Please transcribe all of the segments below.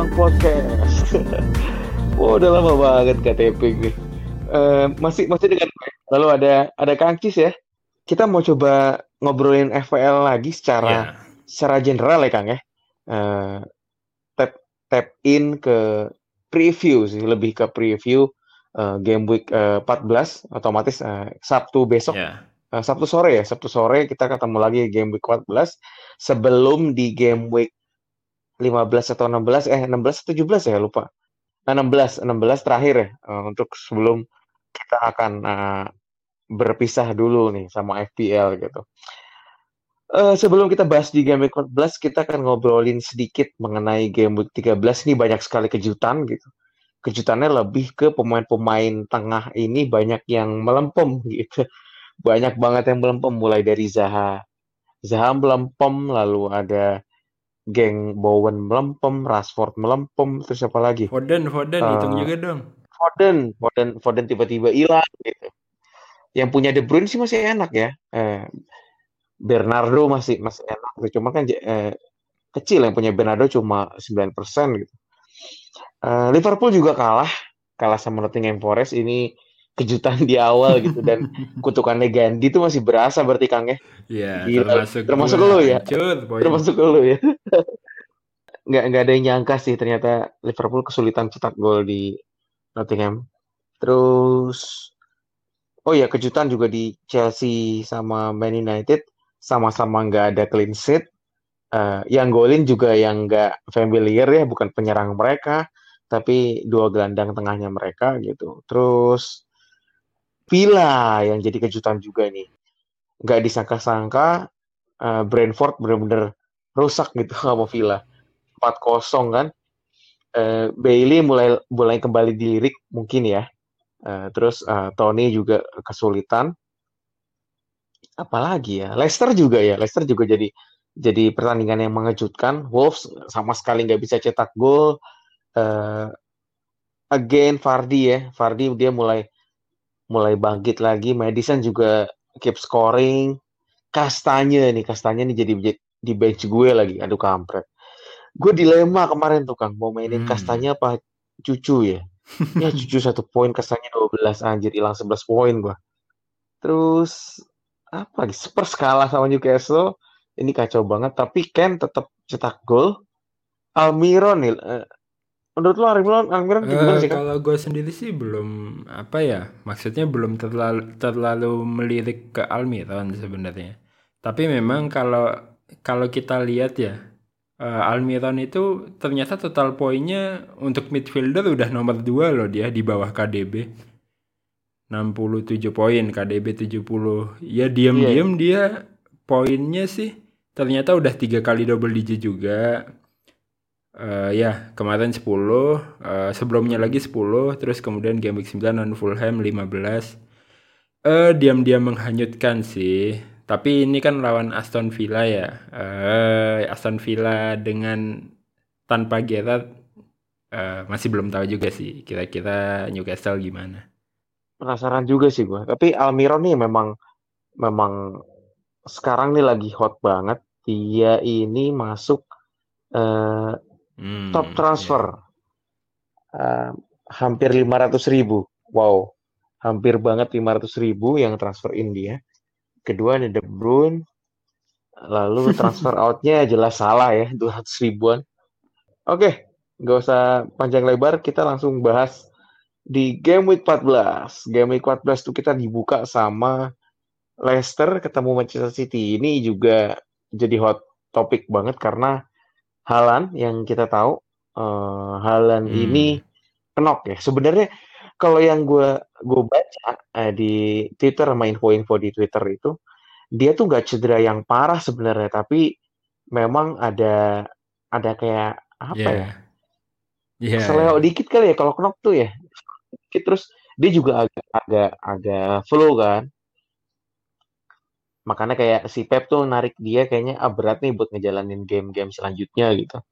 Gawang Podcast. oh, udah lama banget KTP nih. Uh, masih masih dengan gue. Lalu ada ada Kangkis ya. Kita mau coba ngobrolin FPL lagi secara yeah. secara general ya Kang ya. Uh, tap tap in ke preview sih, lebih ke preview uh, game week uh, 14 otomatis uh, Sabtu besok. Yeah. Uh, Sabtu sore ya, Sabtu sore kita ketemu lagi game week 14 sebelum di game week 15 atau 16 eh 16 atau 17 ya lupa. 16 16 terakhir ya uh, untuk sebelum kita akan uh, berpisah dulu nih sama FPL gitu. Uh, sebelum kita bahas di game week 14, kita akan ngobrolin sedikit mengenai game week 13. Ini banyak sekali kejutan gitu. Kejutannya lebih ke pemain-pemain tengah ini banyak yang melempem gitu. Banyak banget yang melempem mulai dari Zaha. Zaha melempem, lalu ada geng Bowen melempem, Rashford melempem, terus apa lagi? Foden, Foden, uh, hitung juga dong. Foden, Foden, Foden tiba-tiba hilang gitu. Yang punya De Bruyne sih masih enak ya. Eh, Bernardo masih masih enak, cuma kan eh, kecil yang punya Bernardo cuma 9% gitu. Uh, Liverpool juga kalah, kalah sama Nottingham Forest ini kejutan di awal gitu dan kutukannya Gandhi itu masih berasa berarti Kang ya. Iya, termasuk termasuk lu ya. Hancur, termasuk lu ya. nggak nggak ada yang nyangka sih ternyata Liverpool kesulitan cetak gol di Nottingham. Terus oh ya kejutan juga di Chelsea sama Man United sama-sama nggak ada clean sheet. Uh, yang golin juga yang nggak familiar ya, bukan penyerang mereka, tapi dua gelandang tengahnya mereka gitu. Terus Villa yang jadi kejutan juga nih. Nggak disangka-sangka uh, Brentford benar-benar rusak gitu sama Villa. 4-0 kan. Uh, Bailey mulai mulai kembali dilirik mungkin ya. Uh, terus uh, Tony juga kesulitan. Apalagi ya, Leicester juga ya. Leicester juga jadi jadi pertandingan yang mengejutkan. Wolves sama sekali nggak bisa cetak gol. Uh, again Fardi ya, Fardi dia mulai mulai bangkit lagi. Madison juga keep scoring. Kastanya nih, Kastanya nih jadi di bench gue lagi. Aduh kampret. Gue dilema kemarin tuh Kang, mau mainin hmm. Kastanya apa cucu ya? ya cucu satu poin, Kastanya 12 anjir hilang 11 poin gue. Terus apa lagi? Spurs kalah sama Newcastle. Ini kacau banget, tapi Ken tetap cetak gol. Almiron nih, eh, Menurut lo Almiron, Almiron uh, gimana sih kan? Kalau gue sendiri sih belum apa ya, maksudnya belum terlalu terlalu melirik ke Almiron sebenarnya. Tapi memang kalau kalau kita lihat ya, uh, Almiron itu ternyata total poinnya untuk midfielder udah nomor 2 loh dia di bawah KDB. 67 poin, KDB 70. Ya diam-diam yeah. dia poinnya sih ternyata udah tiga kali double digit juga Uh, ya, kemarin 10, uh, eh, sebelumnya lagi 10, terus kemudian game week 9 non Fulham 15. Uh, diam-diam menghanyutkan sih. Tapi ini kan lawan Aston Villa ya. Uh, Aston Villa dengan tanpa Gerrard uh, masih belum tahu juga sih kira-kira Newcastle gimana. Penasaran juga sih gua. Tapi Almiron nih memang memang sekarang nih lagi hot banget. Dia ini masuk uh, Hmm, top transfer. Yeah. Uh, hampir 500 ribu. Wow. Hampir banget 500 ribu yang transfer in dia. Kedua ada De Bruyne. Lalu transfer outnya jelas salah ya. 200 ribuan. Oke. Okay. Nggak usah panjang lebar. Kita langsung bahas di game week 14. Game week 14 itu kita dibuka sama Leicester ketemu Manchester City. Ini juga jadi hot topik banget karena Halan yang kita tahu uh, Halan hmm. ini kenok ya. Sebenarnya kalau yang gue gue baca uh, di Twitter sama info-info di Twitter itu dia tuh nggak cedera yang parah sebenarnya tapi memang ada ada kayak apa yeah. ya? Yeah. Seleo dikit kali ya kalau kenok tuh ya. Terus dia juga agak agak agak flu kan makanya kayak si Pep tuh narik dia kayaknya ah, berat nih buat ngejalanin game-game selanjutnya gitu.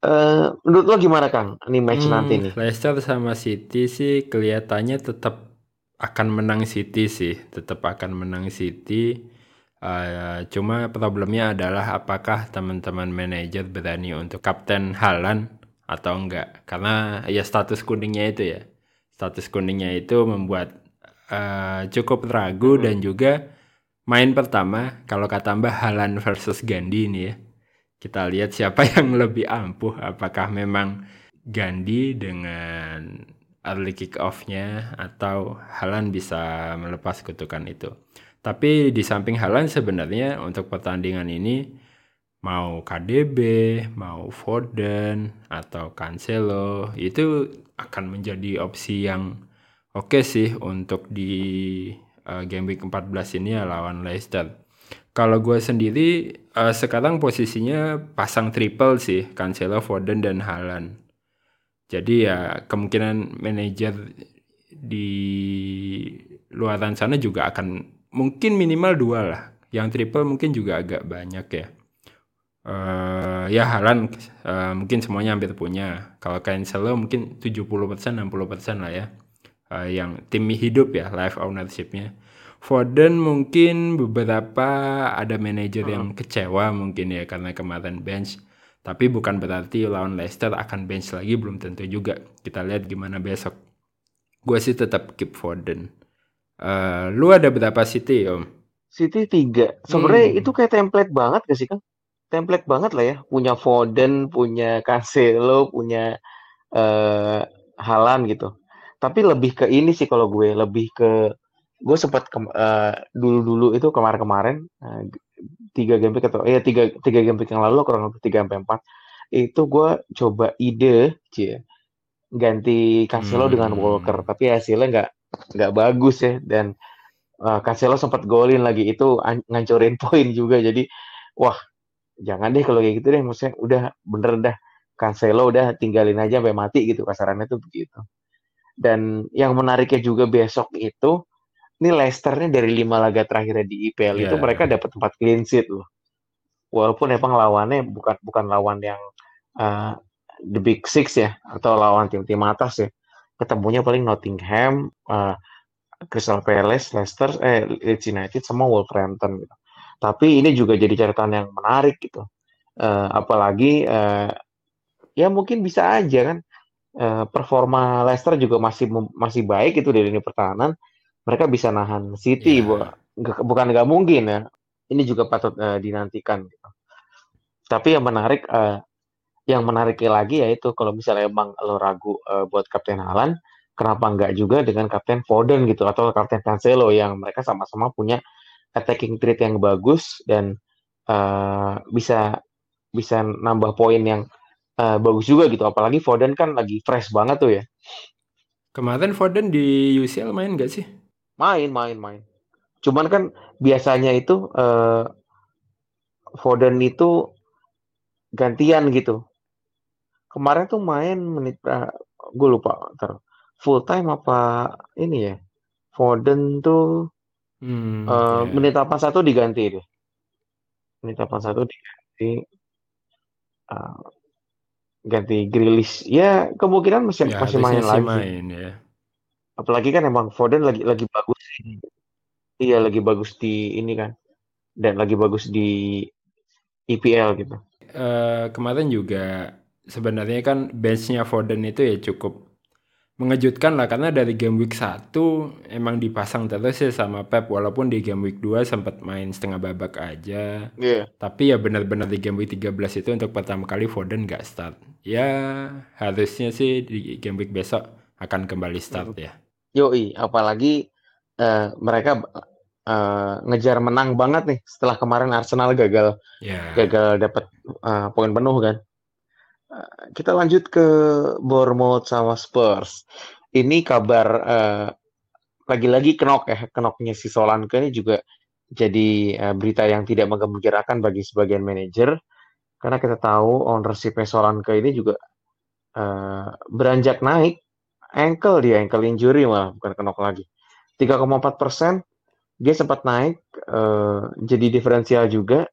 Uh, menurut lo gimana Kang? Ini match hmm, nanti nih. Leicester sama City sih kelihatannya tetap akan menang City sih, tetap akan menang City. Uh, cuma problemnya adalah apakah teman-teman manajer berani untuk kapten Halan atau enggak. Karena ya status kuningnya itu ya. Status kuningnya itu membuat uh, cukup ragu hmm. dan juga main pertama kalau kata Mbah Halan versus Gandhi ini ya. Kita lihat siapa yang lebih ampuh. Apakah memang Gandhi dengan early kick off-nya atau Halan bisa melepas kutukan itu. Tapi di samping Halan sebenarnya untuk pertandingan ini mau KDB, mau Foden atau Cancelo itu akan menjadi opsi yang oke okay sih untuk di uh, game week 14 ini ya lawan Leicester. Kalau gue sendiri uh, sekarang posisinya pasang triple sih Cancelo, Foden dan Halan. Jadi ya kemungkinan manajer di luaran sana juga akan mungkin minimal dua lah. Yang triple mungkin juga agak banyak ya. Uh, ya Halan uh, mungkin semuanya hampir punya. Kalau Cancelo mungkin 70% 60% lah ya. Uh, yang tim hidup ya live ownershipnya. Foden mungkin beberapa ada manajer hmm. yang kecewa mungkin ya karena kemarin bench. Tapi bukan berarti lawan Leicester akan bench lagi belum tentu juga. Kita lihat gimana besok. Gue sih tetap keep Foden. Uh, lu ada berapa City om? City tiga. Sebenarnya hmm. itu kayak template banget gak sih kan? Template banget lah ya. Punya Foden, punya Cancelo, punya uh, Halan gitu. Tapi lebih ke ini sih kalau gue lebih ke gue sempat ke, uh, dulu-dulu itu kemarin-kemarin uh, tiga game atau ya tiga tiga game yang lalu kurang lebih tiga sampai empat itu gue coba ide cie ganti Cancelo hmm. dengan Walker. Tapi hasilnya nggak nggak bagus ya dan uh, Cancelo sempat golin lagi itu ngancurin poin juga. Jadi wah jangan deh kalau kayak gitu deh maksudnya udah bener dah Cancelo udah tinggalin aja sampai mati gitu kasarannya tuh begitu dan yang menariknya juga besok itu ini Leicester nih dari lima laga terakhirnya di IPL yeah. itu iya. mereka dapat tempat clean sheet loh walaupun emang lawannya bukan bukan lawan yang uh, the big six ya atau lawan tim-tim atas ya ketemunya paling Nottingham, uh, Crystal Palace, Leicester, eh Leeds United sama Wolverhampton gitu. Tapi ini juga jadi catatan yang menarik gitu. Uh, apalagi uh, ya mungkin bisa aja kan uh, performa Leicester juga masih masih baik itu di lini pertahanan. Mereka bisa nahan City, yeah. bu bukan nggak mungkin ya. Ini juga patut uh, dinantikan. Gitu. Tapi yang menarik uh, yang menariknya lagi yaitu kalau misalnya emang lo ragu uh, buat Kapten Halan, kenapa enggak juga dengan Kapten Foden gitu atau Kapten Cancelo yang mereka sama-sama punya attacking trait yang bagus dan uh, bisa bisa nambah poin yang uh, bagus juga gitu. Apalagi Foden kan lagi fresh banget tuh ya. Kemarin Foden di UCL main gak sih? Main, main, main. Cuman kan biasanya itu uh, Foden itu gantian gitu kemarin tuh main menit uh, gue lupa ter full time apa ini ya Foden tuh hmm, uh, yeah. menit satu diganti deh menit satu diganti uh, ganti Grilis ya kemungkinan masih ya, masih main lagi main, ya. apalagi kan emang Foden lagi lagi bagus iya lagi bagus di ini kan dan lagi bagus di IPL gitu uh, kemarin juga sebenarnya kan benchnya Foden itu ya cukup mengejutkan lah karena dari game week 1 emang dipasang terus ya sama Pep walaupun di game week 2 sempat main setengah babak aja. Yeah. Tapi ya benar-benar di game week 13 itu untuk pertama kali Foden gak start. Ya harusnya sih di game week besok akan kembali start ya. Yoi, apalagi uh, mereka uh, ngejar menang banget nih setelah kemarin Arsenal gagal yeah. gagal dapat uh, poin penuh kan kita lanjut ke Bournemouth sama Spurs. Ini kabar uh, lagi-lagi kenok ya, kenoknya si Solanke ini juga jadi uh, berita yang tidak menggembirakan bagi sebagian manajer karena kita tahu ownership Solanke ini juga uh, beranjak naik ankle dia ankle injury malah bukan kenok lagi 3,4 persen dia sempat naik uh, jadi diferensial juga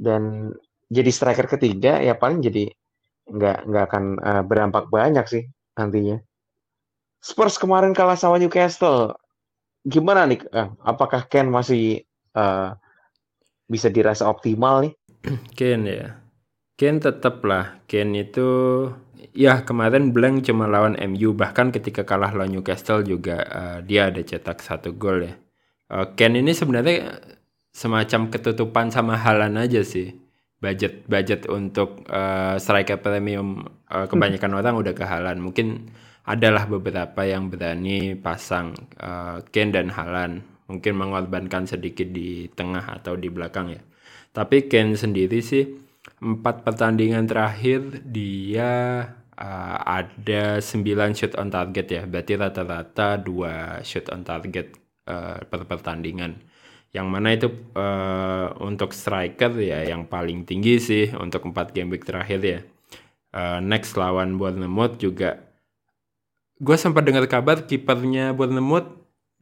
dan jadi striker ketiga ya paling jadi nggak nggak akan uh, berdampak banyak sih nantinya. Spurs kemarin kalah sama Newcastle. Gimana nih? Uh, apakah Ken masih uh, bisa dirasa optimal nih? Ken ya. Ken tetap lah. Ken itu ya kemarin blank cuma lawan MU bahkan ketika kalah lawan Newcastle juga uh, dia ada cetak satu gol ya. Uh, Ken ini sebenarnya semacam ketutupan sama Halan aja sih. Budget budget untuk uh, striker premium uh, kebanyakan orang udah ke Halan. Mungkin adalah beberapa yang berani pasang uh, Ken dan Halan mungkin mengorbankan sedikit di tengah atau di belakang ya. Tapi Ken sendiri sih empat pertandingan terakhir dia uh, ada 9 shoot on target ya. Berarti rata-rata dua shoot on target uh, per pertandingan. Yang mana itu uh, untuk striker ya yang paling tinggi sih untuk empat game week terakhir ya. Uh, next lawan Bournemouth juga gue sempat dengar kabar kipernya Bournemouth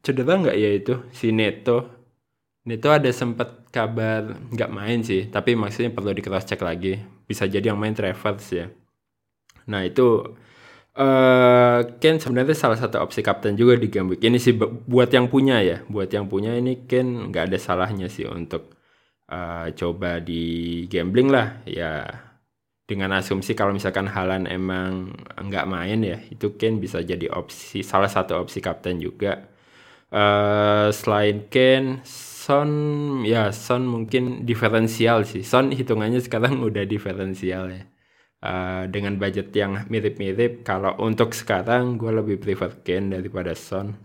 cedera nggak ya itu si Neto Neto ada sempat kabar nggak main sih. Tapi maksudnya perlu di cross check lagi. Bisa jadi yang main Travers ya. Nah itu uh, Ken sebenarnya salah satu opsi kapten juga di game week. Ini sih buat yang punya ya. Buat yang punya ini Ken nggak ada salahnya sih untuk uh, coba di gambling lah. Ya dengan asumsi kalau misalkan Halan emang nggak main ya itu Ken bisa jadi opsi salah satu opsi kapten juga. Uh, selain Kane, Son ya Son mungkin diferensial sih. Son hitungannya sekarang udah diferensial ya. Uh, dengan budget yang mirip-mirip, kalau untuk sekarang gue lebih prefer Kane daripada Son.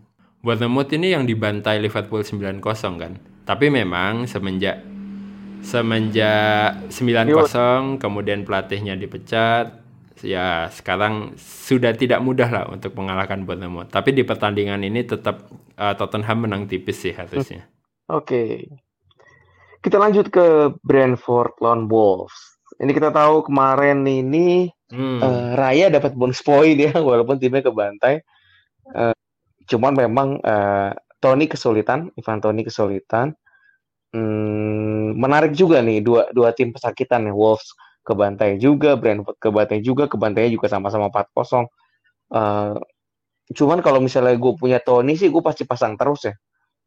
Bournemouth ini yang dibantai Liverpool 9-0 kan. Tapi memang semenjak semenjak 9-0 kemudian pelatihnya dipecat, ya sekarang sudah tidak mudah lah untuk mengalahkan Bournemouth. Tapi di pertandingan ini tetap uh, Tottenham menang tipis sih harusnya. Oke. Kita lanjut ke Brentford lawan Wolves. Ini kita tahu kemarin ini hmm. uh, Raya dapat bonus poin ya walaupun timnya kebantai. Uh, cuman memang uh, Tony kesulitan, Ivan Tony kesulitan. Hmm, menarik juga nih dua dua tim pesakitan nih Wolves kebantai juga, Brentford kebantai juga, kebantainya juga sama-sama 4-0. Uh, eh, cuman kalau misalnya gue punya Tony sih, gue pasti pasang terus ya.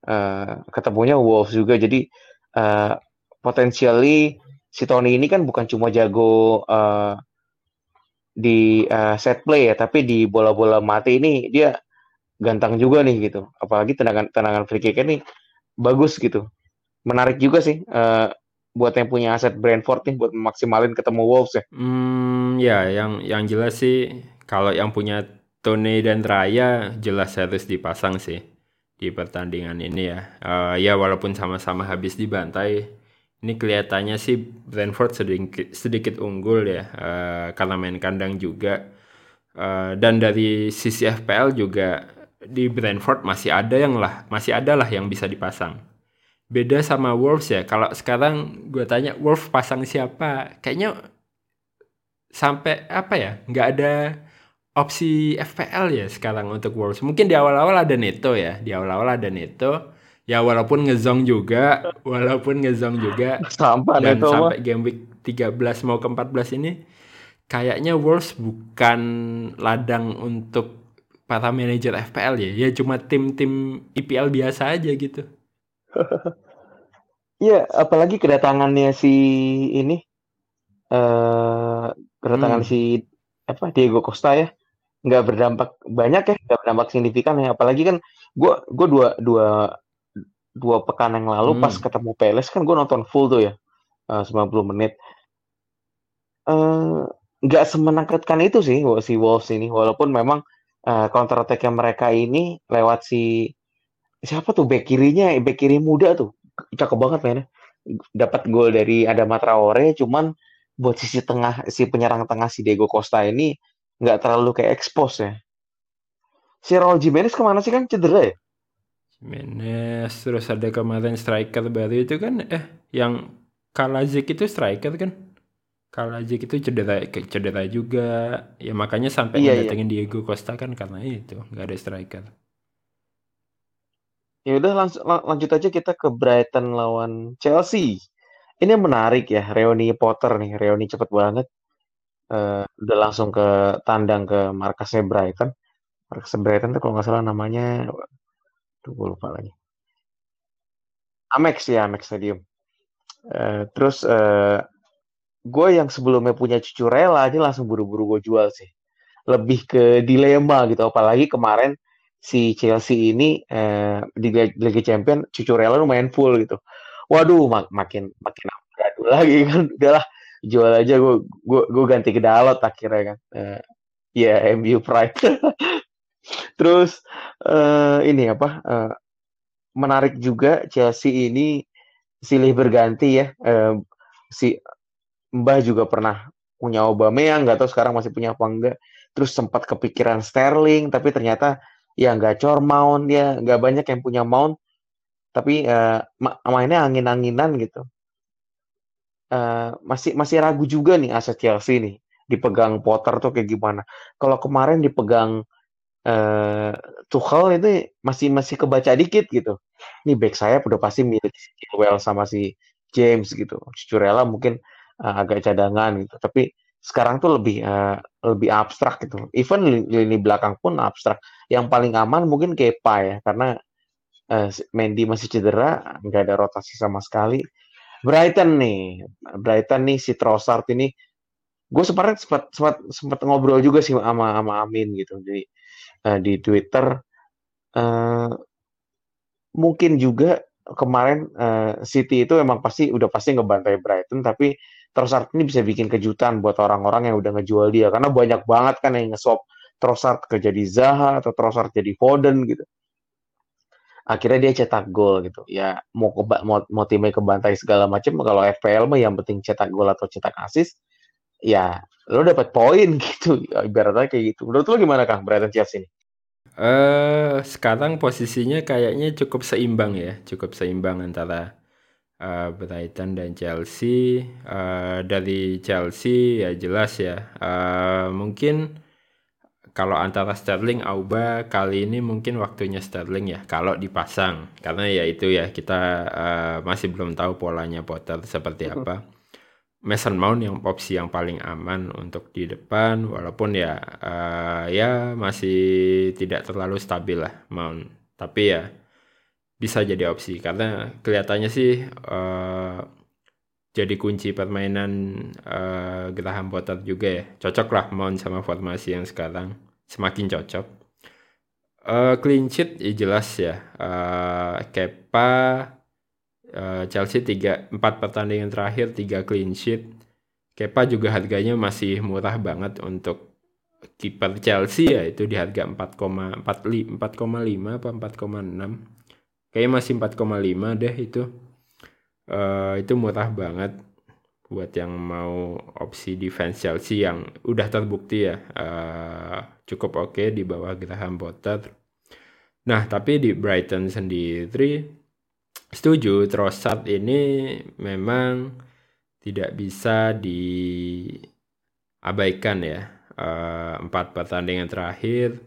Uh, ketemunya Wolves juga, jadi uh, potensially si Tony ini kan bukan cuma jago uh, di uh, set play ya, tapi di bola-bola mati ini dia gantang juga nih gitu. Apalagi tendangan tendangan free kick ini bagus gitu. Menarik juga sih. Uh, buat yang punya aset Brentford nih buat memaksimalin ketemu Wolves ya? Hmm, ya yang yang jelas sih kalau yang punya Tony dan Raya jelas harus dipasang sih di pertandingan ini ya. Uh, ya walaupun sama-sama habis dibantai, ini kelihatannya sih Brentford sedikit sedikit unggul ya uh, karena main kandang juga. Uh, dan dari sisi FPL juga di Brentford masih ada yang lah masih ada lah yang bisa dipasang beda sama Wolves ya. Kalau sekarang gue tanya Wolves pasang siapa, kayaknya sampai apa ya, nggak ada opsi FPL ya sekarang untuk Wolves. Mungkin di awal-awal ada Neto ya, di awal-awal ada Neto. Ya walaupun ngezong juga, walaupun ngezong juga. Sampai dan Neto sampai game week 13 mau ke 14 ini kayaknya Wolves bukan ladang untuk para manajer FPL ya. Ya cuma tim-tim IPL biasa aja gitu. Iya, apalagi kedatangannya si ini uh, kedatangan hmm. si apa Diego Costa ya nggak berdampak banyak ya nggak berdampak signifikan ya. Apalagi kan gue gue dua dua dua pekan yang lalu hmm. pas ketemu Peles kan gue nonton full tuh ya uh, 90 menit. Nggak uh, semenakutkan itu sih si Wolves ini. Walaupun memang uh, counter attack mereka ini lewat si siapa tuh back kirinya back kiri muda tuh. Cakep banget mainnya. Dapat gol dari Adama Traore cuman buat sisi tengah si penyerang tengah si Diego Costa ini nggak terlalu kayak expose ya si Raul Jimenez ke mana sih kan cedera ya Jimenez terus ada kemarin striker baru itu kan eh yang Kalazik itu striker kan Kalazik itu cedera cedera juga ya makanya sampai iya, iya. datengin Diego Costa kan karena itu nggak ada striker Ya udah lanjut, lanjut aja kita ke Brighton lawan Chelsea. Ini menarik ya, reuni Potter nih, reuni cepet banget. Uh, udah langsung ke tandang ke markasnya Brighton. Markas Brighton tuh kalau nggak salah namanya, tuh gue lupa lagi. Amex ya, Amex Stadium. Uh, terus uh, gue yang sebelumnya punya cucu rela ini langsung buru-buru gue jual sih. Lebih ke dilema gitu. Apalagi kemarin si Chelsea ini uh, di Liga Champion cucu rela lumayan full gitu. Waduh, mak makin makin gaduh lagi kan. Udahlah jual aja gue gue gue ganti ke Dalot akhirnya kan. Uh, ya yeah, MU Pride. Terus uh, ini apa? Uh, menarik juga Chelsea ini silih berganti ya. Uh, si Mbah juga pernah punya Obama yang nggak tahu sekarang masih punya apa enggak. Terus sempat kepikiran Sterling, tapi ternyata ya nggak cor mount dia, nggak banyak yang punya mount. Tapi uh, mainnya angin-anginan gitu. Uh, masih masih ragu juga nih aset Chelsea nih dipegang Potter tuh kayak gimana. Kalau kemarin dipegang uh, Tuchel itu masih masih kebaca dikit gitu. Ini back saya udah pasti milik Chilwell sama si James gitu. Cucurella mungkin uh, agak cadangan gitu. Tapi sekarang tuh lebih uh, lebih abstrak gitu. Even lini, lini belakang pun abstrak. Yang paling aman mungkin Kepa ya karena uh, Mendy masih cedera, nggak ada rotasi sama sekali. Brighton nih, Brighton nih si Trossard ini gue sempat sempat sempat sempat ngobrol juga sih sama sama Amin gitu. Jadi uh, di Twitter uh, mungkin juga kemarin uh, City itu emang pasti udah pasti ngebantai Brighton tapi Trossard ini bisa bikin kejutan buat orang-orang yang udah ngejual dia karena banyak banget kan yang nge-swap Trossard ke jadi Zaha atau Trossard jadi Foden gitu. Akhirnya dia cetak gol gitu. Ya mau ke mau, mau timnya kebantai segala macam kalau FPL mah yang penting cetak gol atau cetak assist ya lo dapat poin gitu. Ibaratnya kayak gitu. Menurut lo gimana Kang Brighton Chelsea ini? Eh uh, sekarang posisinya kayaknya cukup seimbang ya, cukup seimbang antara uh, Brighton dan Chelsea. Uh, dari Chelsea ya jelas ya, uh, mungkin kalau antara Sterling, Auba kali ini mungkin waktunya Sterling ya kalau dipasang. Karena ya itu ya kita uh, masih belum tahu polanya Potter seperti apa. Mason Mount yang opsi yang paling aman untuk di depan walaupun ya uh, ya masih tidak terlalu stabil lah Mount. Tapi ya bisa jadi opsi karena kelihatannya sih uh, jadi kunci permainan uh, Graham Potter juga ya cocok lah Mount sama formasi yang sekarang semakin cocok. Uh, clean sheet ya jelas ya. Uh, Kepa uh, Chelsea tiga empat pertandingan terakhir tiga clean sheet. Kepa juga harganya masih murah banget untuk kiper Chelsea ya. Itu di harga 4,4 4,5 apa 4,6 kayaknya masih 4,5 deh itu. Uh, itu murah banget buat yang mau opsi defense Chelsea yang udah terbukti ya. Uh, cukup oke okay di bawah Graham Potter. Nah tapi di Brighton sendiri setuju Trossard ini memang tidak bisa diabaikan ya uh, empat pertandingan terakhir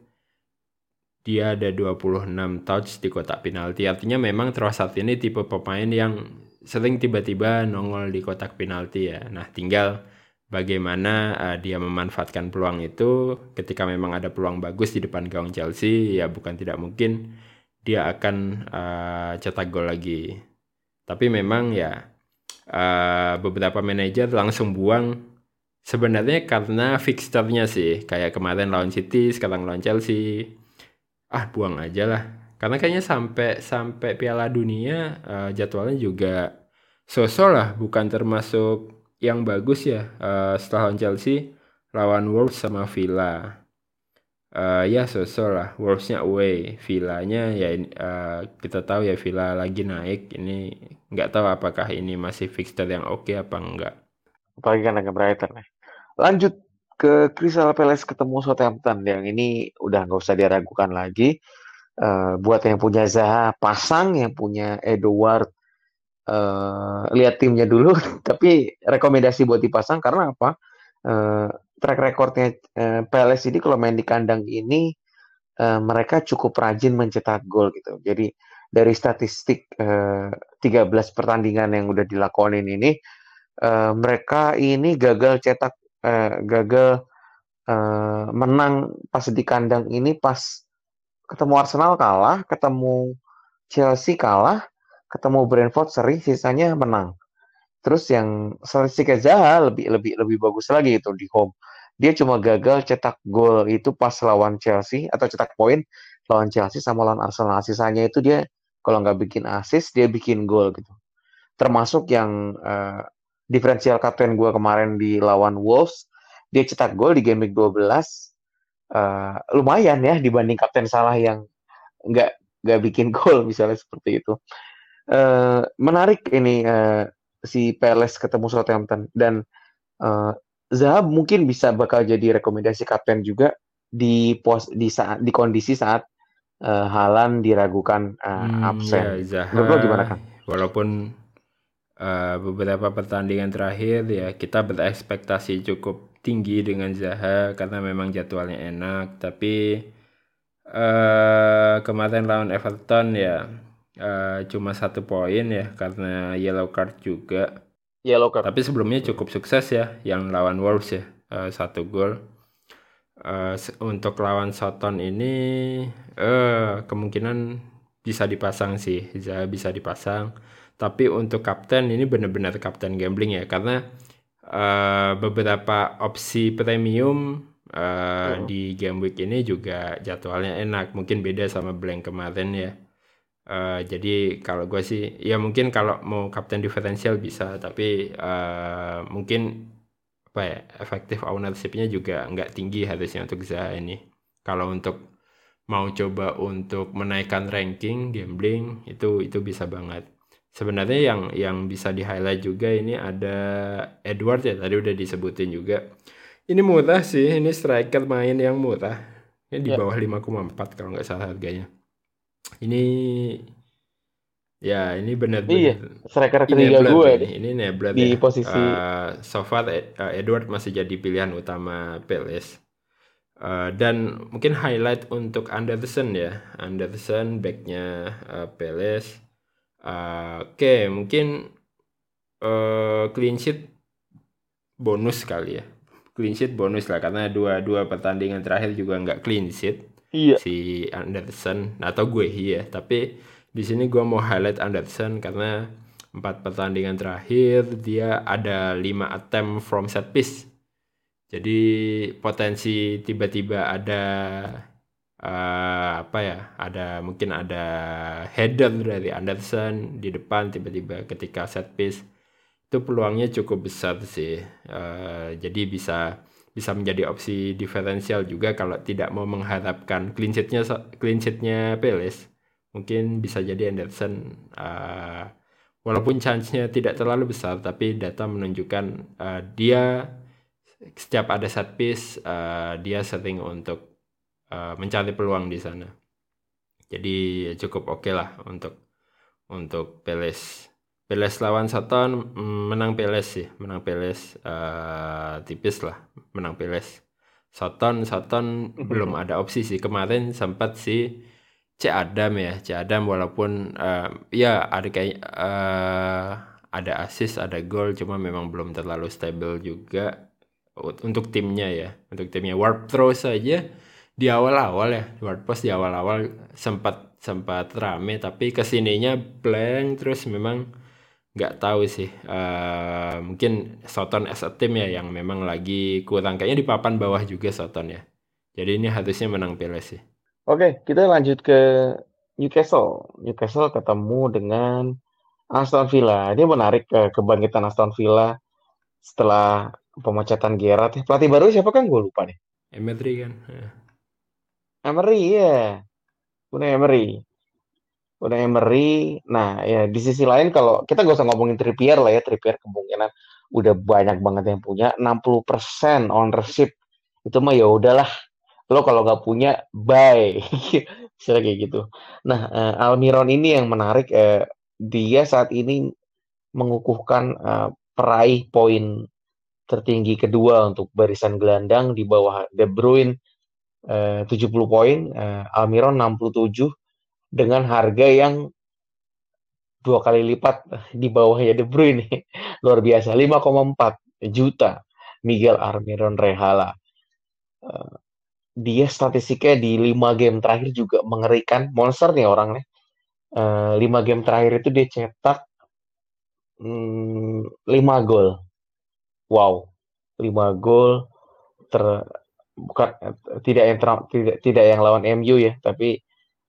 dia ada 26 touch di kotak penalti. Artinya memang Trossard ini tipe pemain yang sering tiba-tiba nongol di kotak penalti ya. Nah, tinggal bagaimana uh, dia memanfaatkan peluang itu. Ketika memang ada peluang bagus di depan gawang Chelsea ya bukan tidak mungkin dia akan uh, cetak gol lagi. Tapi memang ya uh, beberapa manajer langsung buang. Sebenarnya karena fixturnya sih kayak kemarin lawan City, sekarang lawan Chelsea. Ah buang aja lah. Karena kayaknya sampai sampai Piala Dunia uh, jadwalnya juga sosok lah bukan termasuk yang bagus ya uh, setelah lawan Chelsea lawan Wolves sama Villa. Uh, ya sosok lah. Wolvesnya away Villanya ya uh, kita tahu ya Villa lagi naik. Ini nggak tahu apakah ini masih fixture yang oke okay apa enggak apalagi kan agak Brighton ya. Lanjut ke Crystal Palace ketemu Southampton. Yang ini udah nggak usah diragukan lagi. Uh, buat yang punya Zaha pasang, yang punya Edward uh, lihat timnya dulu. Tapi rekomendasi buat dipasang karena apa? Uh, track recordnya uh, Palace ini kalau main di kandang ini uh, mereka cukup rajin mencetak gol gitu. Jadi dari statistik uh, 13 pertandingan yang udah dilakonin ini uh, mereka ini gagal cetak uh, gagal uh, menang pas di kandang ini pas ketemu Arsenal kalah, ketemu Chelsea kalah, ketemu Brentford seri, sisanya menang. Terus yang statistiknya Zaha lebih lebih lebih bagus lagi itu di home. Dia cuma gagal cetak gol itu pas lawan Chelsea atau cetak poin lawan Chelsea sama lawan Arsenal. Sisanya itu dia kalau nggak bikin assist dia bikin gol gitu. Termasuk yang uh, diferensial kapten gue kemarin di lawan Wolves, dia cetak gol di game week 12. Uh, lumayan ya dibanding kapten salah yang nggak nggak bikin gol misalnya seperti itu. Uh, menarik ini uh, si Peles ketemu Southampton dan uh, Zaha mungkin bisa bakal jadi rekomendasi kapten juga di pos di saat di kondisi saat uh, Halan diragukan uh, hmm, absen. Ya, Zaha, gimana kan? Walaupun uh, beberapa pertandingan terakhir ya kita berekspektasi cukup tinggi dengan Zaha karena memang jadwalnya enak, tapi uh, kemarin lawan Everton ya uh, cuma satu poin ya karena yellow card juga. Yellow card. Tapi sebelumnya cukup sukses ya yang lawan Wolves ya uh, satu gol. Uh, untuk lawan Soton ini uh, kemungkinan bisa dipasang sih, bisa bisa dipasang. Tapi untuk kapten ini benar-benar kapten gambling ya karena uh, beberapa opsi premium uh, oh. di game week ini juga jadwalnya enak. Mungkin beda sama blank kemarin ya. Uh, jadi kalau gue sih ya mungkin kalau mau kapten diferensial bisa tapi uh, mungkin apa ya efektif ownershipnya juga nggak tinggi harusnya untuk Zaha ini. Kalau untuk mau coba untuk menaikkan ranking gambling itu itu bisa banget. Sebenarnya yang yang bisa di highlight juga ini ada Edward ya tadi udah disebutin juga. Ini murah sih, ini striker main yang murah. Ini di ya. bawah 5,4 kalau nggak salah harganya. Ini ya ini benar-benar iya, striker ketiga gue ini, ini Nebler di ya. posisi uh, so far uh, Edward masih jadi pilihan utama Peles uh, dan mungkin highlight untuk Anderson ya. Anderson backnya uh, Peles uh, oke okay, mungkin uh, clean sheet bonus kali ya. Clean sheet bonus lah karena dua dua pertandingan terakhir juga nggak clean sheet iya. si Anderson atau gue iya. Tapi di sini gue mau highlight Anderson karena empat pertandingan terakhir dia ada lima attempt from set piece. Jadi potensi tiba-tiba ada uh, apa ya ada mungkin ada header dari Anderson di depan tiba-tiba ketika set piece. Itu peluangnya cukup besar sih. Uh, jadi bisa bisa menjadi opsi diferensial juga kalau tidak mau mengharapkan clean sheetnya clean sheetnya Peles mungkin bisa jadi Anderson uh, walaupun chance-nya tidak terlalu besar tapi data menunjukkan uh, dia setiap ada set piece uh, dia sering untuk uh, mencari peluang di sana. Jadi cukup oke okay lah untuk untuk Peles Peles lawan Soton mm, menang Peles sih, menang Peles uh, tipis lah, menang Peles. Soton Soton belum ada opsi sih. Kemarin sempat si C Adam ya, C Adam walaupun uh, ya ada kayak uh, ada assist, ada gol cuma memang belum terlalu stabil juga untuk timnya ya, untuk timnya. Warp throw saja di awal-awal ya, warp post di awal-awal sempat sempat rame tapi ke sininya blank terus memang nggak tahu sih. Uh, mungkin Soton as a team ya yang memang lagi kurang. Kayaknya di papan bawah juga Soton ya. Jadi ini harusnya menang Peles sih. Oke kita lanjut ke Newcastle. Newcastle ketemu dengan Aston Villa. Ini menarik ke kebangkitan Aston Villa setelah pemecatan Gerrard pelatih baru siapa kan? Gue lupa nih. Emery kan? Emery ya Unai Emery udah Emery. Nah, ya di sisi lain kalau kita gak usah ngomongin Trippier lah ya, Trippier kemungkinan udah banyak banget yang punya 60% ownership. Itu mah ya udahlah. Lo kalau nggak punya, buy. Misalnya kayak gitu. Nah, uh, Almiron ini yang menarik. Uh, dia saat ini mengukuhkan uh, peraih poin tertinggi kedua untuk barisan gelandang di bawah De Bruyne uh, 70 poin, uh, Almiron 67 dengan harga yang dua kali lipat di bawahnya De Bruyne. Luar biasa, 5,4 juta Miguel Armiron Rehala. Uh, dia statistiknya di lima game terakhir juga mengerikan. Monster nih orangnya. Uh, lima game terakhir itu dia cetak Hmm, 5 gol. Wow. 5 gol ter bukan tidak yang tidak tidak yang lawan MU ya, tapi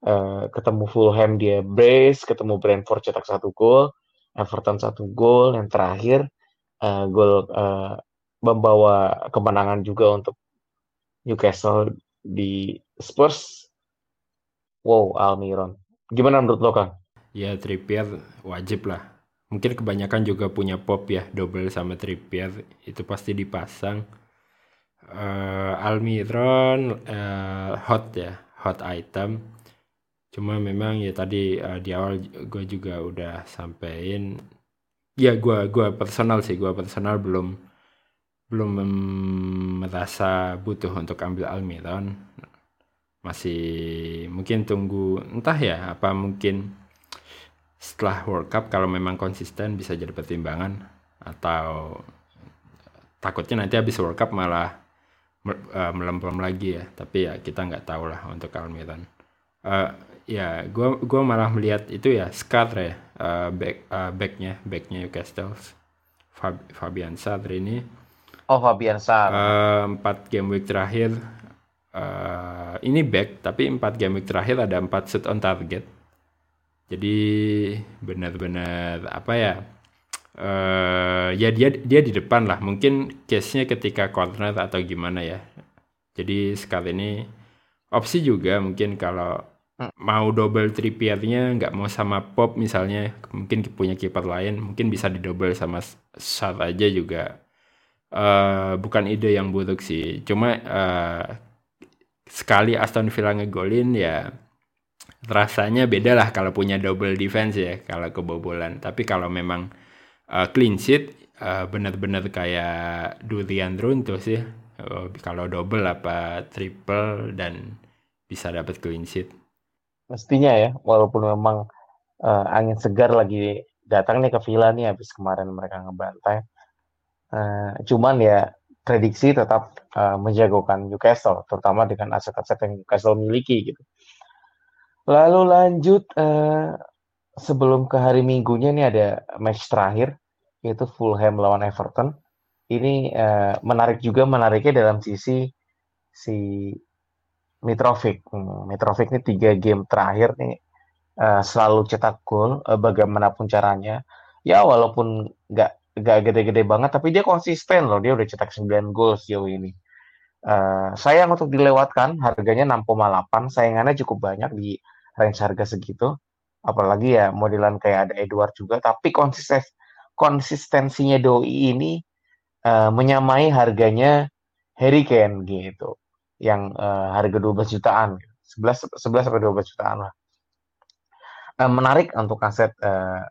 uh, ketemu Fulham dia brace, ketemu Brentford cetak satu gol, Everton satu gol, yang terakhir uh, gol uh, membawa kemenangan juga untuk Newcastle di Spurs. Wow, Almiron. Gimana menurut lo, Kang? Ya, Trippier wajib lah. Mungkin kebanyakan juga punya pop ya, double sama Trippier. Itu pasti dipasang. Uh, Almiron uh, hot ya, hot item. Cuma memang ya tadi uh, di awal gue juga udah sampein. Ya gue gua personal sih, gue personal belum belum merasa butuh untuk ambil Almiron masih mungkin tunggu entah ya apa mungkin setelah World Cup kalau memang konsisten bisa jadi pertimbangan atau takutnya nanti habis World Cup malah uh, melempem lagi ya. Tapi ya kita nggak tahu lah untuk Almiron uh, ya gua gua malah melihat itu ya Scar ya uh, back uh, backnya backnya Newcastle Fab, Fabian Sadr ini Oh Fabian Sar. Uh, empat game week terakhir uh, ini back tapi empat game week terakhir ada empat shoot on target. Jadi benar-benar apa ya? Uh, ya dia dia di depan lah. Mungkin case-nya ketika corner atau gimana ya. Jadi sekali ini opsi juga mungkin kalau. Mau double trippiernya nggak mau sama pop misalnya mungkin punya kiper lain mungkin bisa di double sama Sar aja juga uh, bukan ide yang buruk sih. Cuma uh, sekali Aston Villa ngegolin ya rasanya beda lah kalau punya double defense ya kalau kebobolan. Tapi kalau memang uh, clean sheet uh, benar-benar kayak Durian Runtuh sih. Uh, kalau double apa triple dan bisa dapat clean sheet. Mestinya ya, walaupun memang uh, angin segar lagi datang nih ke Villa nih habis kemarin mereka ngebantai Uh, cuman ya prediksi tetap uh, menjagokan Newcastle, terutama dengan aset-aset yang Newcastle miliki gitu. Lalu lanjut uh, sebelum ke hari Minggunya ini ada match terakhir yaitu Fulham lawan Everton. Ini uh, menarik juga menariknya dalam sisi si Mitrovic. Hmm, Mitrovic ini tiga game terakhir nih uh, selalu cetak gol uh, bagaimanapun caranya. Ya walaupun nggak nggak gede-gede banget tapi dia konsisten loh. Dia udah cetak 9 gol sejauh ini. Uh, sayang untuk dilewatkan harganya 6,8 sayangannya cukup banyak di range harga segitu. Apalagi ya modelan kayak ada Edward juga. Tapi konsisten konsistensinya doi ini uh, menyamai harganya Harry Kane gitu yang uh, harga 12 jutaan 11 11 sampai 12 jutaan lah uh, menarik untuk aset uh,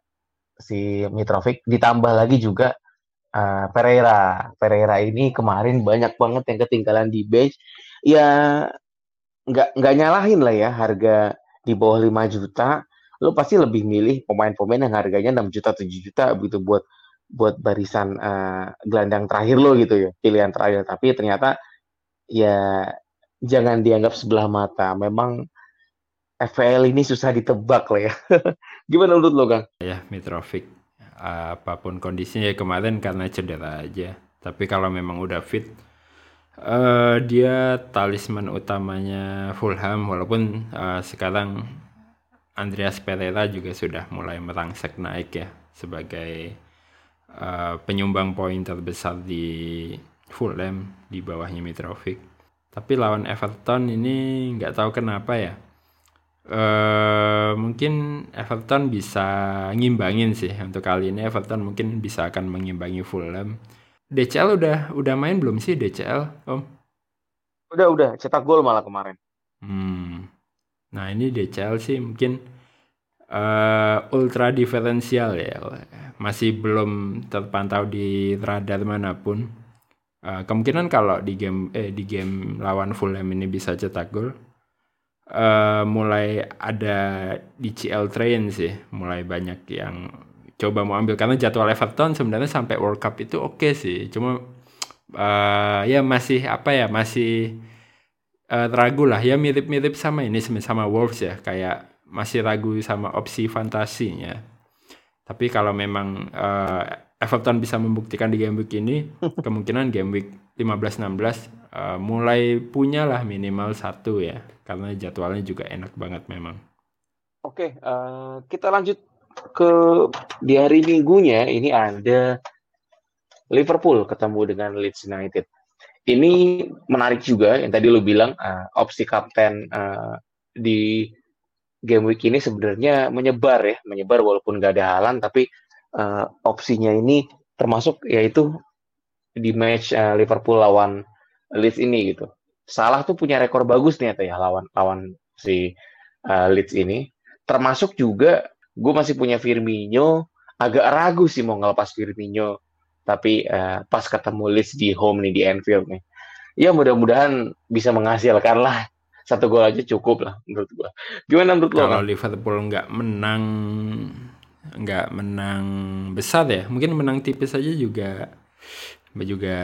si Mitrovic ditambah lagi juga uh, Pereira. Pereira ini kemarin banyak banget yang ketinggalan di bench. Ya nggak nggak nyalahin lah ya harga di bawah 5 juta. Lo pasti lebih milih pemain-pemain yang harganya 6 juta 7 juta begitu buat buat barisan uh, gelandang terakhir lo gitu ya pilihan terakhir tapi ternyata ya jangan dianggap sebelah mata memang FPL ini susah ditebak lah ya. Gimana menurut lo, Kang? Ya, Mitrovic. Apa pun kondisinya ya kemarin karena cedera aja. Tapi kalau memang udah fit, uh, dia talisman utamanya Fulham. Walaupun uh, sekarang Andreas Pereira juga sudah mulai merangsek naik ya sebagai uh, penyumbang poin terbesar di Fulham di bawahnya Mitrovic. Tapi lawan Everton ini nggak tahu kenapa ya Uh, mungkin Everton bisa ngimbangin sih untuk kali ini Everton mungkin bisa akan mengimbangi Fulham. DCL udah udah main belum sih DCL, Om? Udah udah cetak gol malah kemarin. Hmm. Nah ini DCL sih mungkin uh, ultra diferensial ya, masih belum terpantau di radar mana pun. Uh, kemungkinan kalau di game eh di game lawan Fulham ini bisa cetak gol, uh, mulai ada di CL Train sih, mulai banyak yang coba mau ambil. Karena jadwal Everton sebenarnya sampai World Cup itu oke okay sih, cuma uh, ya masih apa ya masih uh, ragu lah. Ya mirip-mirip sama ini sama Wolves ya. Kayak masih ragu sama opsi fantasinya. Tapi kalau memang uh, Everton bisa membuktikan di game week ini, kemungkinan game week 15-16 uh, mulai punya lah minimal satu ya, karena jadwalnya juga enak banget memang. Oke, uh, kita lanjut ke di hari minggunya ini ada Liverpool ketemu dengan Leeds United. Ini menarik juga yang tadi lo bilang uh, opsi kapten uh, di game week ini sebenarnya menyebar ya, menyebar walaupun gak ada halan, tapi uh, opsinya ini termasuk yaitu di match uh, Liverpool lawan Leeds ini gitu. Salah tuh punya rekor bagus nih ya lawan lawan si uh, Leeds ini. Termasuk juga gue masih punya Firmino, agak ragu sih mau ngelepas Firmino, tapi uh, pas ketemu Leeds di home nih di Anfield nih, ya mudah-mudahan bisa menghasilkan lah satu gol aja cukup lah menurut gua. Gimana menurut lo? Kalau Liverpool nggak menang nggak menang besar ya, mungkin menang tipis saja juga juga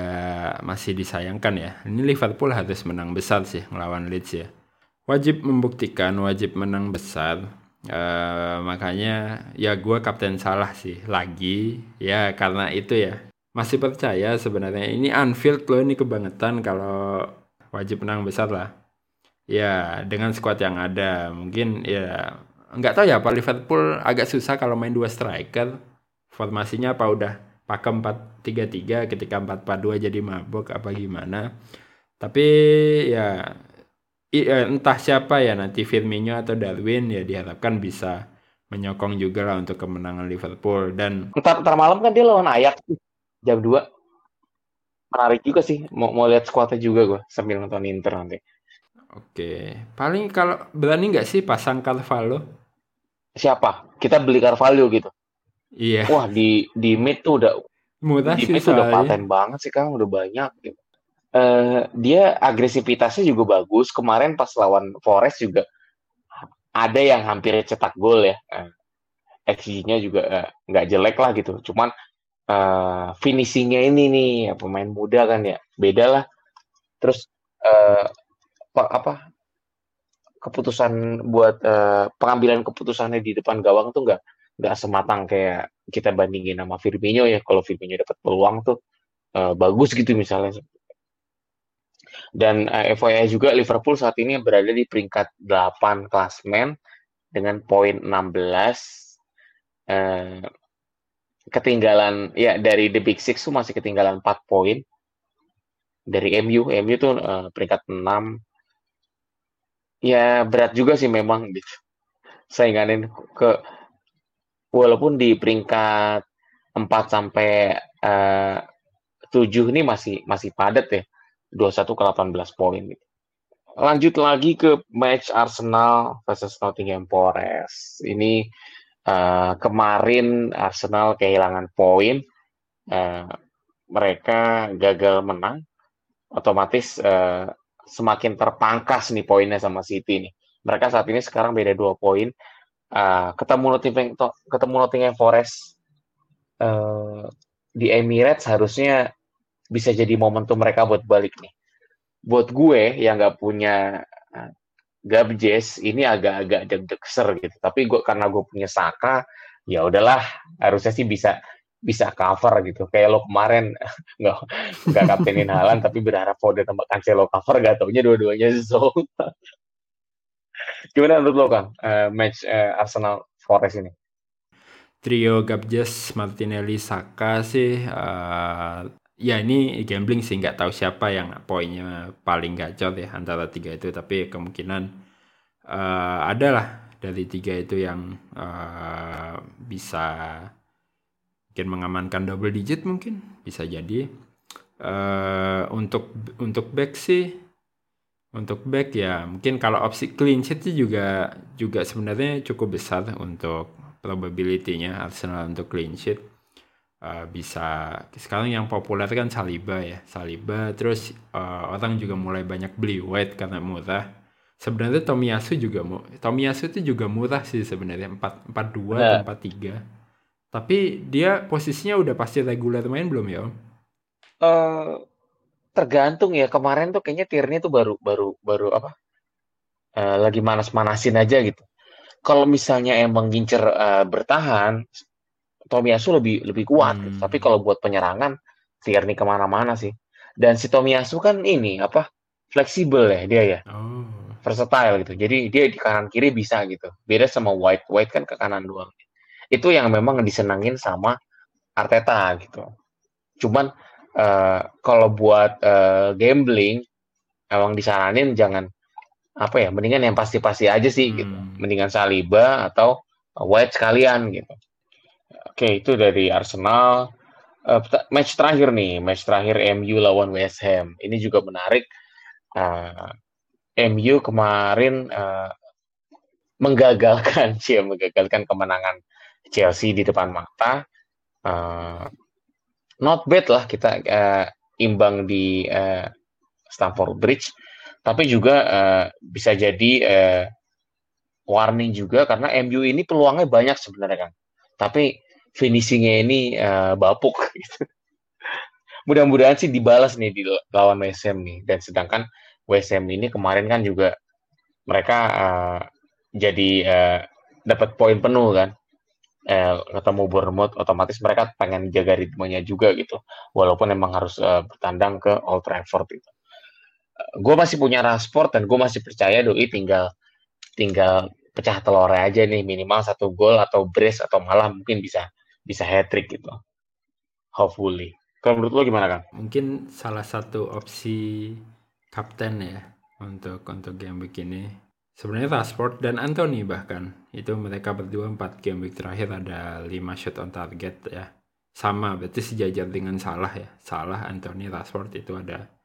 masih disayangkan ya. Ini Liverpool harus menang besar sih melawan Leeds ya. Wajib membuktikan, wajib menang besar. Uh, makanya ya gue kapten salah sih lagi ya karena itu ya masih percaya sebenarnya ini Anfield loh ini kebangetan kalau wajib menang besar lah Ya, dengan skuad yang ada, mungkin ya nggak tahu ya, Pak. Liverpool agak susah kalau main dua striker. Formasinya apa? Udah pakai 4-3-3 ketika 4-4-2 jadi mabuk apa gimana. Tapi ya eh, entah siapa ya nanti Firmino atau Darwin ya diharapkan bisa menyokong juga lah untuk kemenangan Liverpool. Dan ntar, ntar malam kan dia lawan Ajax jam 2 menarik juga sih. Mau mau lihat skuadnya juga gue sambil nonton Inter nanti. Oke, paling kalau berani nggak sih pasang Carvalho? Siapa? Kita beli Carvalho gitu. Iya. Wah di di mid tuh udah Murah di mid tuh udah paten banget sih kang, udah banyak. Gitu. Uh, dia agresivitasnya juga bagus. Kemarin pas lawan Forest juga ada yang hampir cetak gol ya. Uh, XG-nya juga nggak uh, jelek lah gitu. Cuman uh, finishingnya ini nih ya, pemain muda kan ya, beda lah. Terus uh, apa keputusan buat uh, pengambilan keputusannya di depan gawang tuh nggak nggak sematang kayak kita bandingin sama Firmino ya. Kalau Firmino dapat peluang tuh uh, bagus gitu misalnya. Dan uh, eh, FYI juga Liverpool saat ini berada di peringkat 8 klasmen dengan poin 16 uh, ketinggalan ya dari The Big Six tuh masih ketinggalan 4 poin. Dari MU MU tuh uh, peringkat 6 Ya berat juga sih memang gitu. Sainganin ke walaupun di peringkat 4 sampai uh, eh, 7 ini masih masih padat ya. 21 ke 18 poin gitu. Lanjut lagi ke match Arsenal versus Nottingham Forest. Ini uh, kemarin Arsenal kehilangan poin. Uh, mereka gagal menang. Otomatis uh, semakin terpangkas nih poinnya sama City nih. Mereka saat ini sekarang beda dua poin. Uh, ketemu Nottingham ketemu Nottingham Forest uh, di Emirates harusnya bisa jadi momentum mereka buat balik nih. Buat gue yang nggak punya uh, Gabjes ini agak-agak deg-degser gitu. Tapi gue karena gue punya Saka, ya udahlah harusnya sih bisa bisa cover gitu. Kayak lo kemarin nggak nggak kaptenin Halan tapi berharap Foden tambah Cancelo cover gak taunya dua-duanya so. Gimana menurut lo Kang uh, match uh, Arsenal Forest ini? Trio Gabjes, Martinelli, Saka sih uh, ya ini gambling sih nggak tahu siapa yang poinnya paling gacor ya antara tiga itu tapi kemungkinan uh, adalah dari tiga itu yang uh, bisa mungkin mengamankan double digit mungkin. Bisa jadi. Uh, untuk untuk back sih untuk back ya mungkin kalau opsi clean sheet juga juga sebenarnya cukup besar untuk probability-nya Arsenal untuk clean sheet. Uh, bisa sekarang yang populer kan Saliba ya Saliba. Terus uh, orang juga mulai banyak beli White karena murah. Sebenarnya Tomiyasu juga mau Tomiyasu itu juga murah sih sebenarnya empat empat dua empat tiga tapi dia posisinya udah pasti reguler main belum ya? Uh, tergantung ya. Kemarin tuh kayaknya tirnya tuh baru baru baru apa? Uh, lagi manas-manasin aja gitu. Kalau misalnya emang gincer uh, bertahan, Tomiyasu lebih lebih kuat. Hmm. Gitu. Tapi kalau buat penyerangan, Tierney ke mana-mana sih. Dan si Tomiyasu kan ini apa fleksibel ya dia ya. Oh. Versatile gitu. Jadi dia di kanan kiri bisa gitu. Beda sama White. White kan ke kanan doang. Itu yang memang disenangin sama Arteta gitu. Cuman uh, kalau buat uh, gambling emang disaranin jangan apa ya mendingan yang pasti-pasti aja sih gitu. hmm. gitu mendingan Saliba atau White sekalian gitu oke itu dari Arsenal uh, match terakhir nih match terakhir MU lawan West Ham ini juga menarik uh, MU kemarin uh, menggagalkan sih menggagalkan kemenangan Chelsea di depan mata uh, not bad lah kita uh, imbang di uh, Stamford Bridge tapi juga uh, bisa jadi uh, warning juga karena MU ini peluangnya banyak sebenarnya kan. Tapi finishingnya ini uh, bapuk gitu. Mudah-mudahan sih dibalas nih di lawan WSM nih. Dan sedangkan WSM ini kemarin kan juga mereka uh, jadi uh, dapat poin penuh kan. Eh, ketemu Bournemouth otomatis mereka pengen jaga ritmenya juga gitu. Walaupun emang harus uh, bertandang ke Old Trafford gitu. Gue masih punya Rashford dan gue masih percaya doi tinggal tinggal pecah telur aja nih. Minimal satu gol atau brace atau malah mungkin bisa bisa hat trick gitu. Hopefully. Kalau menurut lo gimana kan mungkin salah satu opsi kapten ya untuk untuk game begini sebenarnya Rashford dan Anthony bahkan itu mereka berdua empat game week terakhir ada lima shot on target ya sama berarti sejajar dengan salah ya salah Anthony Rashford itu ada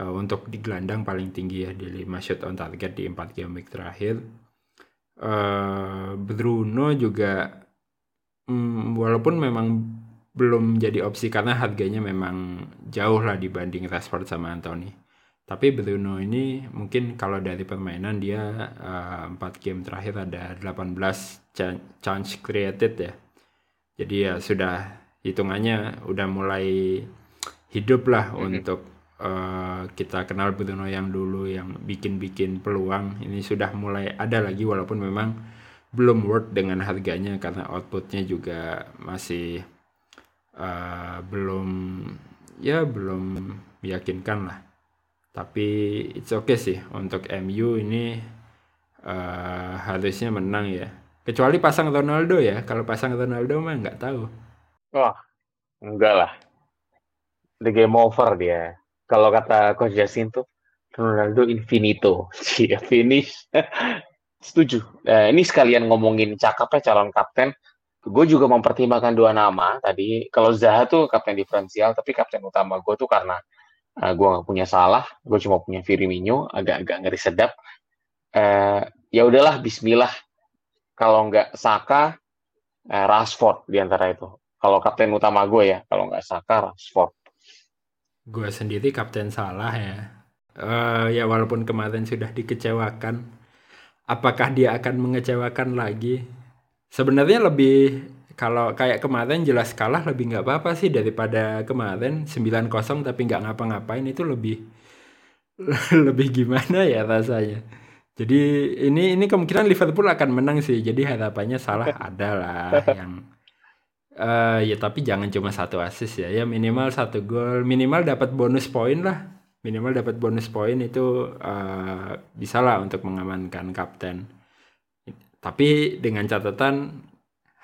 uh, untuk di gelandang paling tinggi ya di 5 shot on target di 4 game week terakhir. Uh, Bruno juga um, walaupun memang belum jadi opsi karena harganya memang jauh lah dibanding Rashford sama Anthony. Tapi Bruno ini mungkin kalau dari permainan dia uh, 4 game terakhir ada 18 chance created ya. Jadi ya sudah hitungannya udah mulai hidup lah mm -hmm. untuk uh, kita kenal Bruno yang dulu yang bikin-bikin peluang ini sudah mulai ada lagi walaupun memang belum worth dengan harganya karena outputnya juga masih uh, belum ya belum meyakinkan lah tapi it's okay sih untuk MU ini uh, harusnya menang ya kecuali pasang Ronaldo ya kalau pasang Ronaldo mah nggak tahu wah enggak lah the game over dia kalau kata Coach Justin tuh Ronaldo infinito, dia finish. Setuju. Nah, ini sekalian ngomongin cakapnya calon kapten. Gue juga mempertimbangkan dua nama tadi. Kalau Zaha tuh kapten diferensial, tapi kapten utama gue tuh karena uh, gue nggak punya salah, gue cuma punya Firmino, agak-agak ngeri sedap. Uh, ya udahlah, Bismillah. Kalau nggak Saka, uh, Rashford di antara itu. Kalau kapten utama gue ya, kalau nggak Saka, Rashford. Gue sendiri kapten salah ya. Uh, ya walaupun kemarin sudah dikecewakan, apakah dia akan mengecewakan lagi? Sebenarnya lebih kalau kayak kemarin jelas kalah lebih nggak apa-apa sih daripada kemarin 9-0 tapi nggak ngapa-ngapain itu lebih lebih gimana ya rasanya. Jadi ini ini kemungkinan Liverpool akan menang sih. Jadi harapannya salah adalah yang Uh, ya tapi jangan cuma satu assist ya, ya minimal satu gol, minimal dapat bonus poin lah, minimal dapat bonus poin itu uh, bisa lah untuk mengamankan kapten. Tapi dengan catatan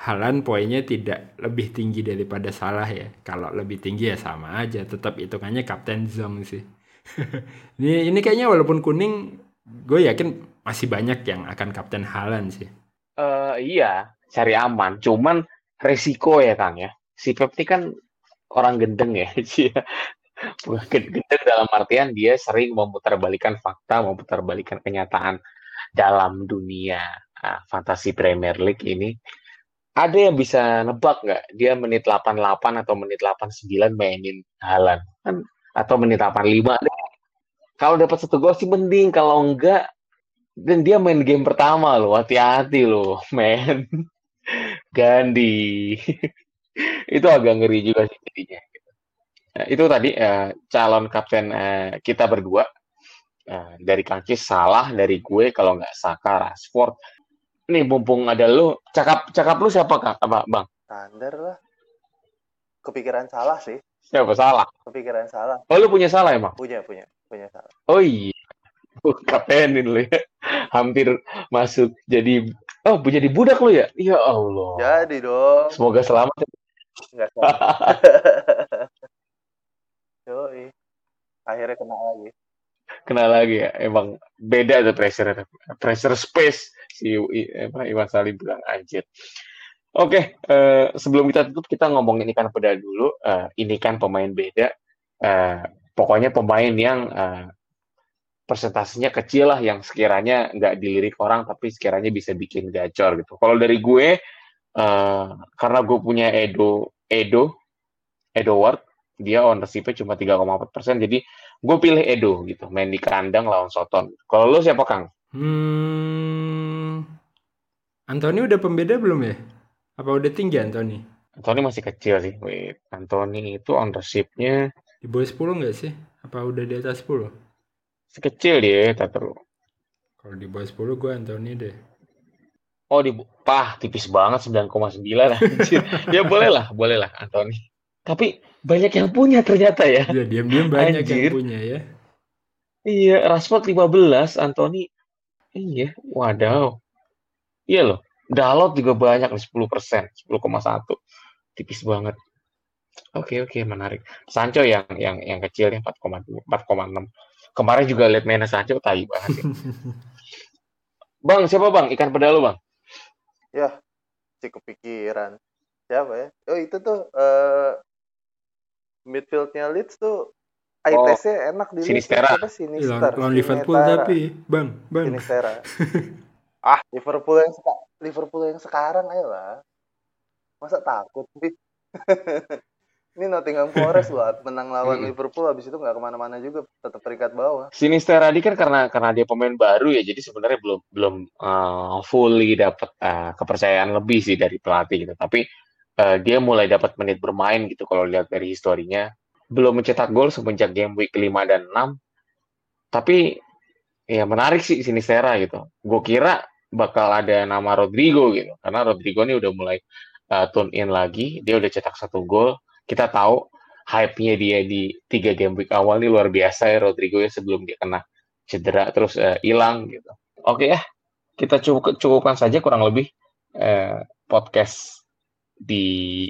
Halan poinnya tidak lebih tinggi daripada Salah ya. Kalau lebih tinggi ya sama aja, tetap hitungannya kapten zong sih. ini ini kayaknya walaupun kuning, gue yakin masih banyak yang akan kapten Halan sih. Uh, iya, cari aman. Cuman resiko ya Kang ya. Si Pep ini kan orang gendeng ya. gendeng dalam artian dia sering memutarbalikan fakta, memutarbalikan kenyataan dalam dunia nah, fantasi Premier League ini. Ada yang bisa nebak nggak dia menit 88 atau menit 89 mainin Halan kan atau menit 85 deh. Kalau dapat satu gol sih mending, kalau enggak dan dia main game pertama loh, hati-hati loh, men. Gandhi. itu agak ngeri juga sih jadinya. Nah, itu tadi uh, calon kapten uh, kita berdua. Uh, dari Kancis salah, dari gue kalau nggak Saka, Rashford. Nih mumpung ada lu, cakap cakap lu siapa kak, apa bang? standar lah. Kepikiran salah sih. Siapa salah? Kepikiran salah. Oh lu punya salah emang? Punya punya punya salah. Oh iya. Kapenin lu ya. Hampir masuk jadi oh jadi budak lu ya? Ya Allah. Jadi dong. Semoga selamat Enggak selamat. Yoi. akhirnya kena lagi. Kena lagi ya. Emang beda tuh pressure pressure space si apa, Iwan Salim bilang anjir Oke, uh, sebelum kita tutup kita ngomongin ikan peda dulu. Uh, ini kan pemain beda. Uh, pokoknya pemain yang uh, persentasenya kecil lah, yang sekiranya nggak dilirik orang, tapi sekiranya bisa bikin gacor gitu. Kalau dari gue, uh, karena gue punya Edo, Edo, Edo Ward, dia ownership-nya cuma 3,4 persen, jadi gue pilih Edo gitu, main di kandang lawan Soton. Kalau lo siapa Kang? Hmm, Anthony udah pembeda belum ya? Apa udah tinggi Anthony? Anthony masih kecil sih. Wait, Anthony itu ownership-nya di bawah 10 nggak sih? Apa udah di atas 10? Sekecil dia, tak terlalu. Kalau di bawah 10 gue Anthony deh. Oh, di pah tipis banget 9,9 anjir. ya boleh lah, boleh lah Anthony. Tapi banyak yang punya ternyata ya. Iya, diam-diam banyak anjir. yang punya ya. Iya, Rashford 15, Anthony iya, wadaw. Iya loh. Dalot juga banyak nih 10 persen, 10,1. Tipis banget. Oke oke menarik. Sancho yang yang yang kecil ya 4,2 4,6. Kemarin juga lihat mainnya Sancho tai banget ya. bang, siapa Bang? Ikan peda lu, Bang? Ya, si kepikiran. Siapa ya? Oh, itu tuh uh, midfieldnya Leeds tuh ITC oh, enak di Sinistera. Apa Sinister? Lawan Liverpool tapi, Bang, Bang. Sinistera. ah, Liverpool yang suka Liverpool yang sekarang ayo lah. Masa takut sih? Ini Nottingham Forest loh, menang lawan Liverpool habis itu nggak ke mana-mana juga, tetap peringkat bawah. Sinister tadi kan karena karena dia pemain baru ya, jadi sebenarnya belum belum uh, fully dapat uh, kepercayaan lebih sih dari pelatih gitu. Tapi uh, dia mulai dapat menit bermain gitu kalau lihat dari historinya. Belum mencetak gol semenjak game week 5 dan 6. Tapi ya menarik sih Sinistera gitu. Gue kira bakal ada nama Rodrigo gitu. Karena Rodrigo ini udah mulai uh, tune in lagi. Dia udah cetak satu gol. Kita tahu hype-nya dia di tiga game week awal ini luar biasa ya Rodrigo ya sebelum dia kena cedera terus hilang uh, gitu. Oke ya kita cukup cukupkan saja kurang lebih uh, podcast di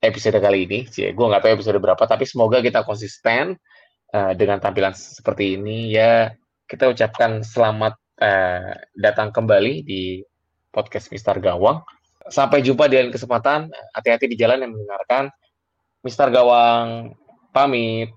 episode kali ini. Sih gue nggak tahu episode berapa tapi semoga kita konsisten uh, dengan tampilan seperti ini. Ya kita ucapkan selamat eh, datang kembali di podcast Mister Gawang. Sampai jumpa di lain kesempatan. Hati-hati di jalan yang mendengarkan. Mister Gawang pamit.